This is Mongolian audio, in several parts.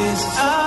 is out.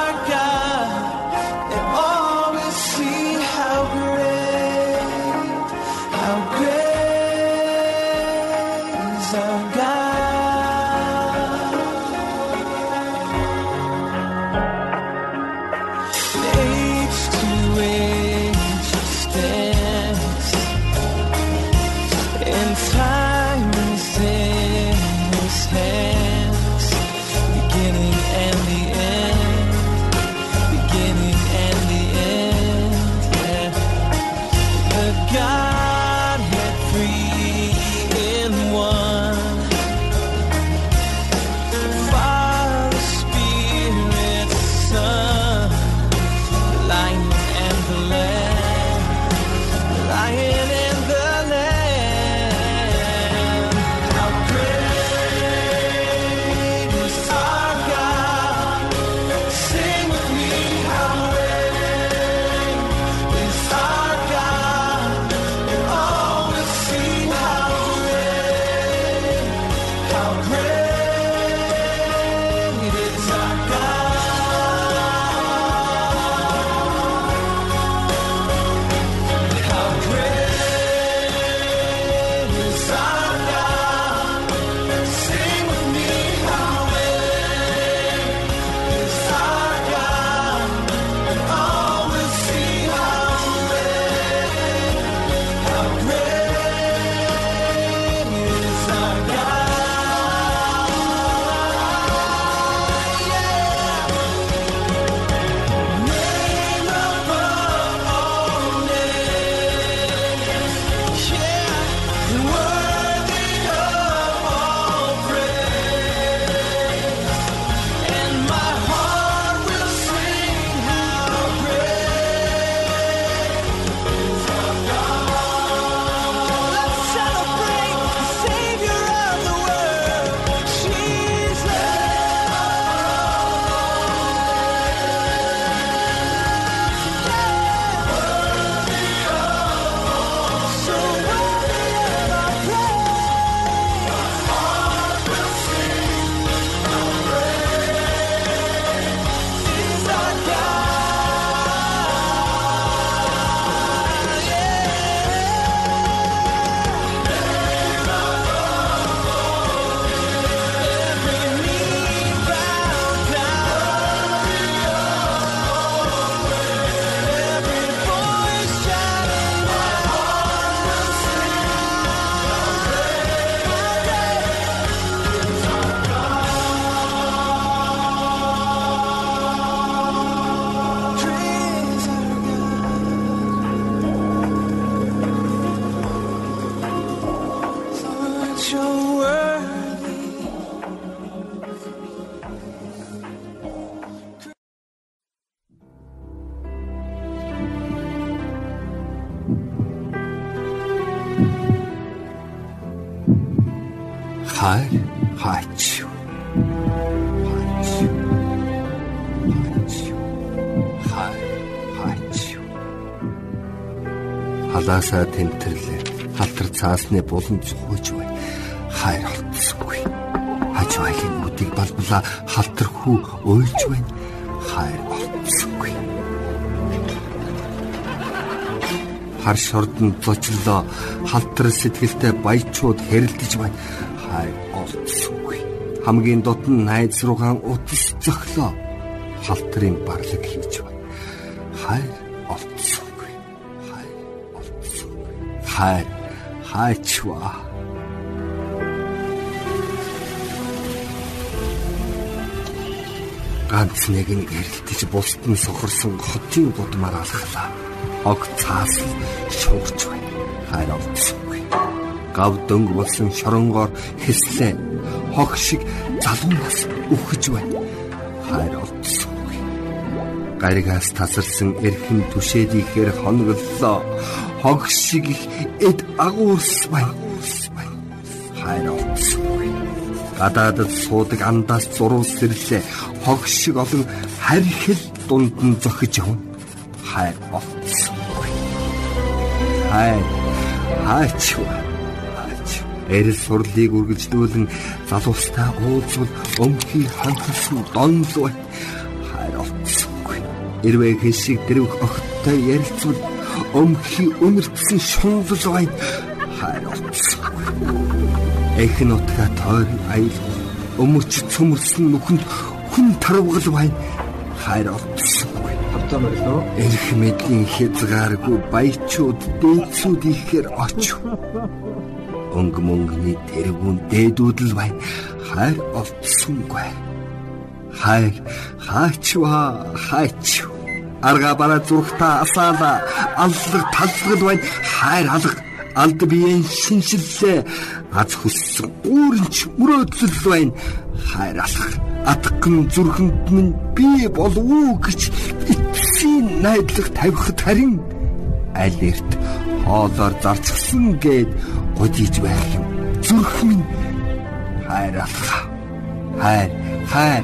Халаасаа тэмтэрлээ. Халтар цаасны булан цохож бай. Хайр олдсонгүй хаж байгийн үдийг балблаа халтар хүү уйлж байна. Хайр олдсонгүй хар шордон зочлоо. Халтар сэтгэлтэй баячууд хэрэлдэж байна. Хайр олдсонгүй хамгийн дотн найз руугаан утас зөглөө халтрын барлаг хийж байна хайр хайчваа ганц нэг нь гэрэлтэж бусд нь сохорсон хотын будмаар алхлаа ог цаас шуурч байна. Хайр олдсонгүй. Гав дөнгө болсон шоронгоор хэслээ. Хог шиг залуунаас үхэж байна. Хайр. Гаригаас тасарсан эрхэм түшээд ихээр хоноглолоо. Хог шиг их эд агуурс байна. Хайр олдсонгүй. Гадаадд суудаг андаас зурвал сэрлээ. Хог шиг олон харьхил дунд нь зохиж явна. Хайр олдсон хай хаач эрэл сурлыг үргэлжлүүлэн залуустай уулзвал өмхий ханхсан донлоо олцсонгүй эрвээ хэсэг дэрвх огттой ярилцвал өмхий өнөртсөн шунлал бай хайр олцсонгүй эхн утга тойр аял өмөрч цөмөрсөн нүхэнд хүн тарвгал бай хайр олцсон тавцаа мөрлөө. Эрх мэдлийн хязгааргүй баячууд дээдсүүд ихээр очив. Өнг мөнгөний тэргүүн дээдүүд л байна. Хайр олдсонгүй. Хайр хаачва хаач. Арга бараа зүрхтаа асаала аллаг таллагд байна. Хайр алга алд биеийн шинжиллээ аз хүссэн үүрэнч мөрөөдөл байна. Хайр алга атган зүрхэнд минь би болов уу гэж эцсийн найдлага тавихад харин аль эрт хоолоор зарцсан гээд годиж байх юм зүрх минь хайрлах хайр хайр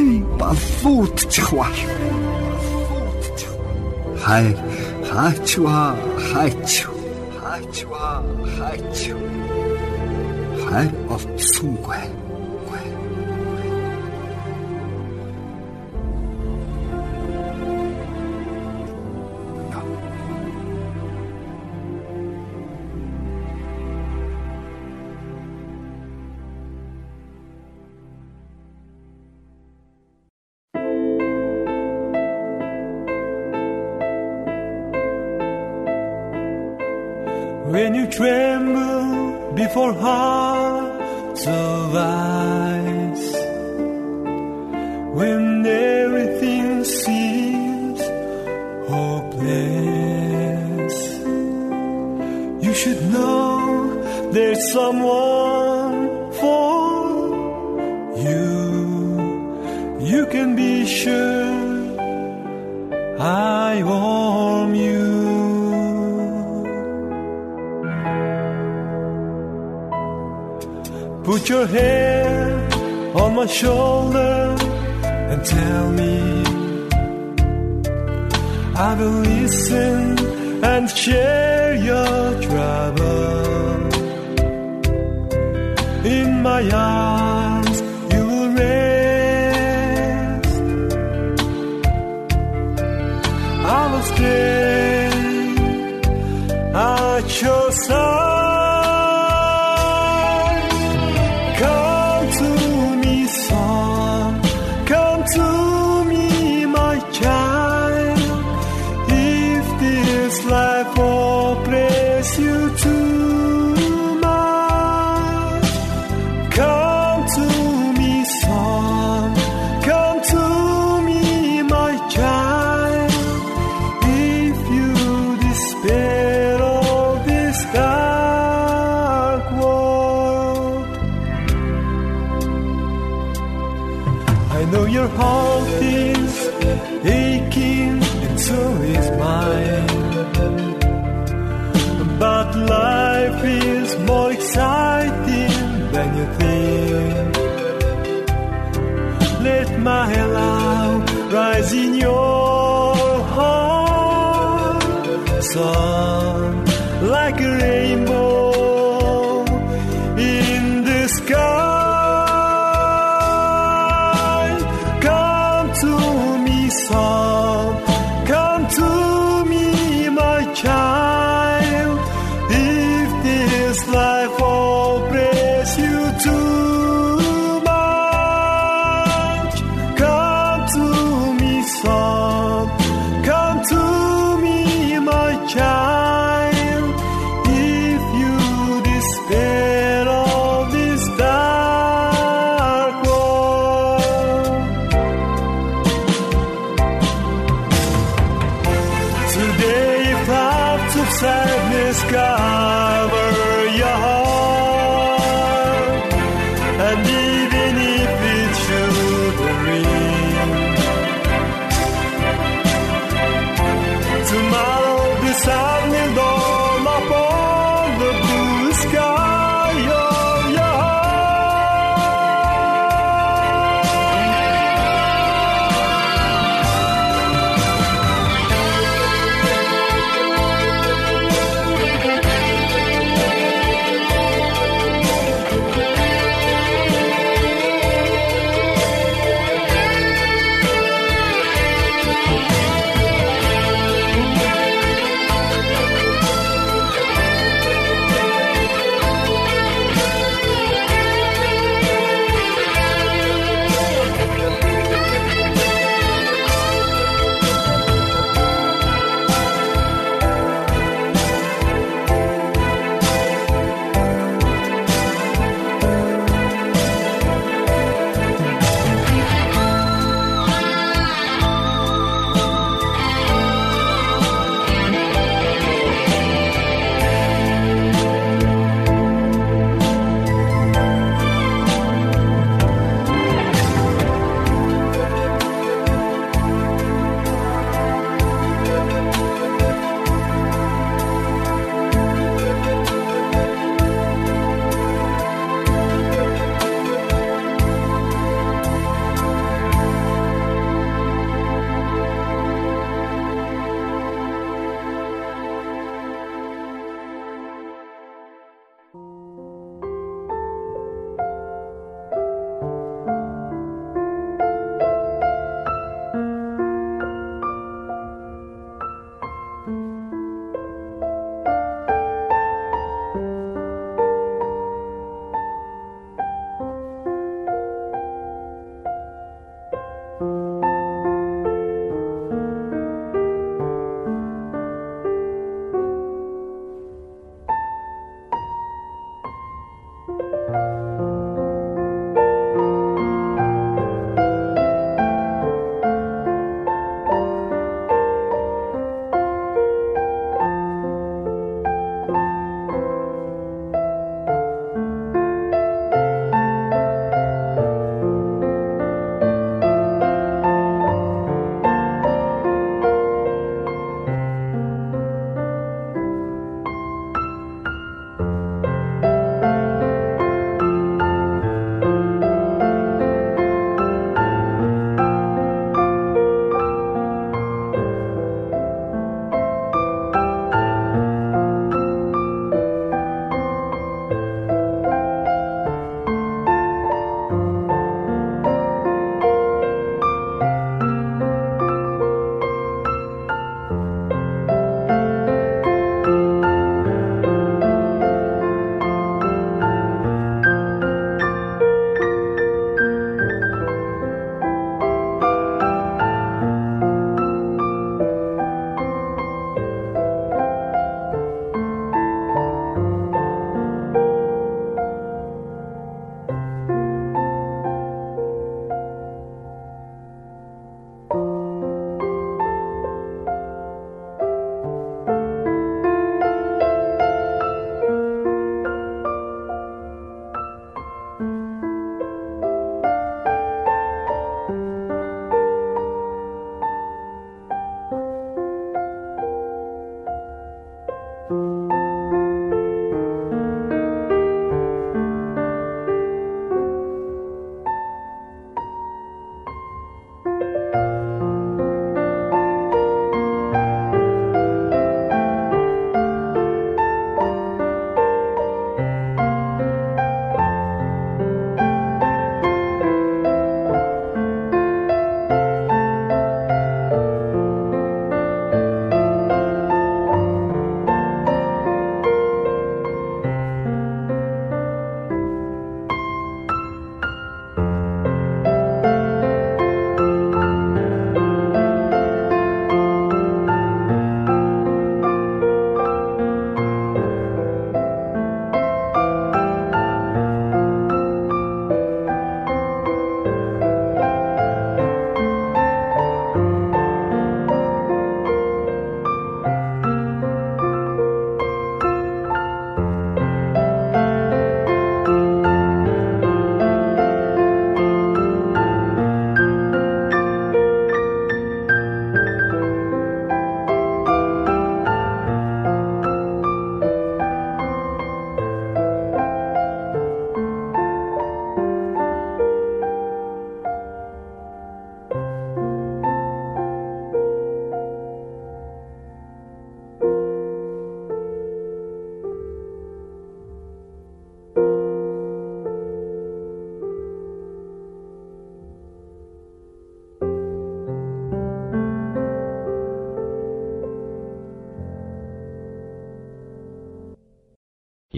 хэн балуутчих вэ? Хайр хаачва хаач хаачва хаач хайр before hearts of ice, when everything seems hopeless, you should know there's someone for you. You can be sure your hand on my shoulder and tell me I will listen and share your trouble. In my arms you will rest. I will stay your side. Like a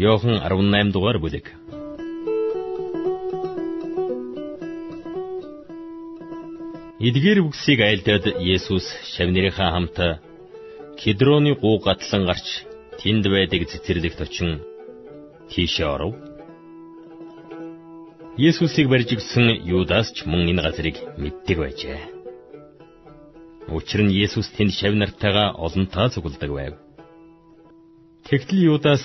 Йохан 18 дугаар бүлэг. Эдгээр үгсийг айлдаад Есүс шавнырийнхаа хамт Кедроны гуу гатлан гарч тэнд байдаг цэцэрлэгт очин тийшээ оров. Есүсийг барьж гисэн Юдас ч мөн энэ газрыг мэддэг байжээ. Учир нь Есүс тэнд шав нартайгаа олонтаа цугладаг байв. Тэгтэл Юдас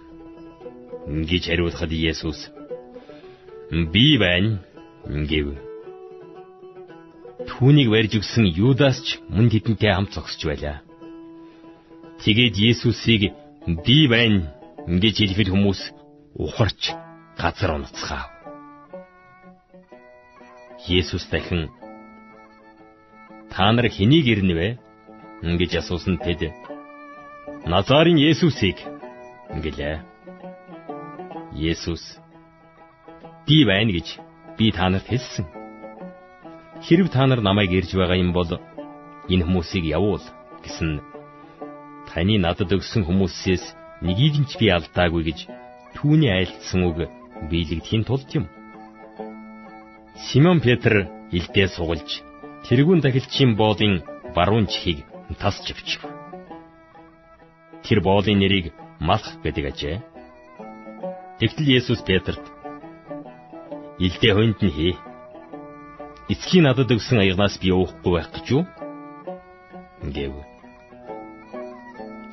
гэж хариулахад Есүс би байна гэв. Түүнийг барьж өгсөн Юдас ч мөн тэдэнтэй хамт зогсож байлаа. Тэгээд Есүсийг би байна гэж хэлэхэд хүмүүс ухарч газар унацгаав. Есүс дахин та нар хэнийг ирнэвэ гэж асуусан тэд Назарын Есүсийг гэлээ. Есүс би байна гэж би та нарт хэлсэн. Хэрв та нар намайг ирж байгаа юм бол энэ хүмүүсийг явуул гэсэн таны надад өгсөн хүмүүсээс нэгийг нь ч би алдаагүй гэж түүний айлтсан үг биелэгдэхийн тулд юм. Симон Петр илдээ сугалж тэрүүн дахилчийн боолын баруун чихийг тасч авчив. Тэр боолын нэрийг Малх гэдэг ажээ. Тэгтэл Есүс Петрт "Илдээ хонд нь хий. Эцгийн надад өгсөн аягнаас би уухгүй байх гэж юу?" гэв.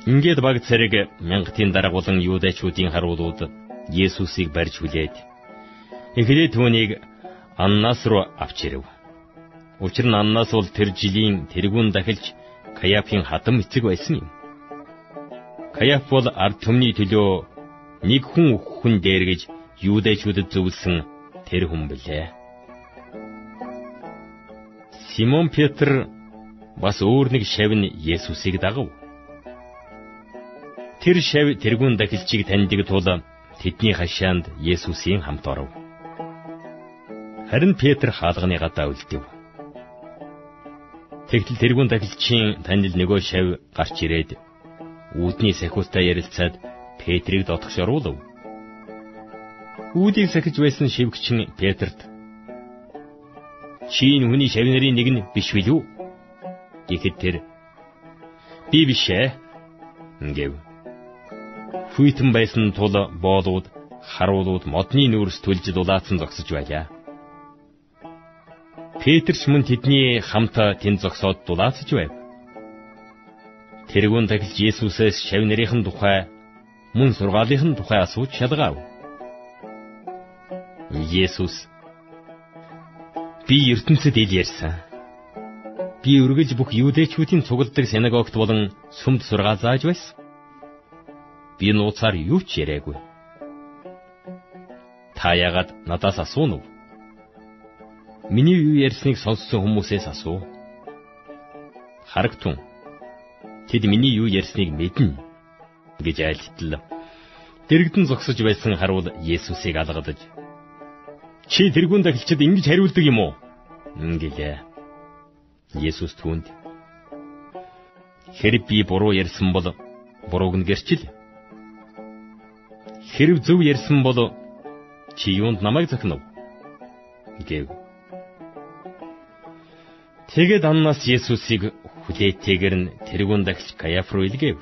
Ингээд баг царэг мянгатын дарга болон юудачуудын харуулууд Есүсийг барьж хүлээд эхлээд түүнийг Аннас руу авч ирэв. Учир нь Аннас бол тэр жилийн тэргүүн дахилж Каяфын хатам эцэг байсан юм. Каяф бол ард түмний төлөө нэг хүн хүн дээр гэж юудэчүүдэд зөвлөсөн тэр хүн билээ. Симон Петр бас өөр нэг шав нь Есүсийг дагав. Тэр шав тэрүүн дахилчийг таньдаг тул тэдний хашаанд Есүсийн хамт оров. Харин Петр хаалганы гадаа үлдэв. Тэгтэл тэрүүн дахилчийн танил нөгөө шав гарч ирээд үүдний сахиустай ярилцаад Петрийг дотгош оруулав. Үүдийг сахиж байсан шивгчин Петрт "Чи энэ хүний шавнарын нэг нь биш билүү?" гэхэд тэр "Би биш ээ" гэв. хүйтэн байсан тул боолууд, харуулууд модны нүүрс төлж дулаацсан зогсож байлаа. Петрч мөн тэдний хамт тэнд зогсоод дулаацж байв. Тэргүүн тахилж Есүсээс шав нарийнхэн тухай мөн сургаалынхын тухай асууж шалгаав. Есүс би ертөнцид ил ярьсан. Би үргэлж бүх юудэчүүдийн цугладаг синагогт болон сүмд сургаал зааж байсан. Би нууцаар юу ч яриаггүй. Та яагаад надаас асуув? Миний юу ярьсныг сонссон хүмүүсээс асуу. Харагтун. Тэд миний юу ярьсныг мэднэ гэж айлтлаа. Дэрэгдэн зогсож байсан харуул Есүсийг алгадаж Чи тэрүүн дахилчид ингэж хариулдаг юм уу? Ингэлээ. Есүс түүнд Хэрэг би буруу ярьсан бол бурууг нь гэрчил. Хэрэг зөв ярьсан бол чи юунд намайг захинав? гэв. Тэгэд Аннас Есүсийг хүлээтэйгэр нь тэрүүн дахилч Каяф руу илгээв.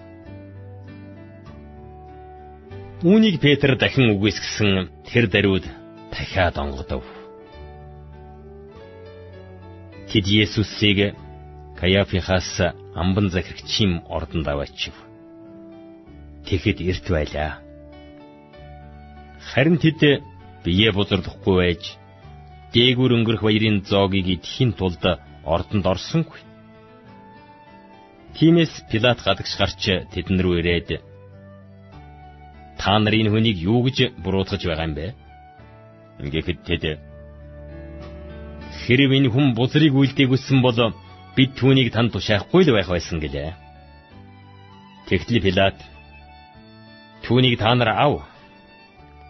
Үүнийг Петр дахин үгүйсгэсэн тэр даруйд дахиад онгодов. Тэд Есүсийг Каяфихаас амбан захирагчийн ордонд аваачив. Тэгэхэд эрт байлаа. Харин тэд бие бузарлахгүй байж дээгүр өнгөрөх баярын зоогийг идэхийн тулд ордонд орсонгүй. Тиймээс Пилат гадагш гарч тэдэн рүү ирээд та нарын хүнийг юу гэж буруутгаж байгаа юм бэ? Ингээд тэд хэрэг энэ хүн бузрыг үлдээгүйсэн бол бид түүнийг танд тушаахгүй л байх байсан гэлээ. Тэгтэл Пилат түүнийг та нар ав.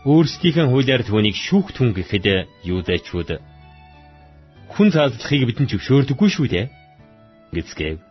Өөрсдийнхээ хуулиар түүнийг шүүх түн гэхэд юудэчүүд хүн цаадлахыг бидэнд зөвшөөрдөггүй шүү дээ. гэцгээв.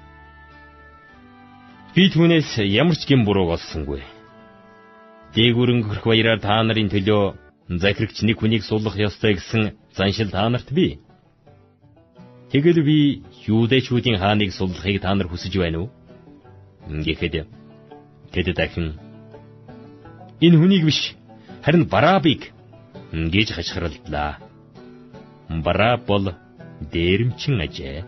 Би түүнээс ямар ч гэм бурууг олсонгүй. Дээгүрэн гөрх баяраар та нарын төлөө захирагч нэг хүнийг суулгах ёстой гэсэн заншил та нарт бий. Тэгэл би юудэчүүдийн хааныг суулгахыг та нар хүсэж байна уу? Ингээд тэд дахин энэ хүнийг биш харин Барабыг гэж хашгиралдлаа. Бараа бол дээрэмчин ажээ.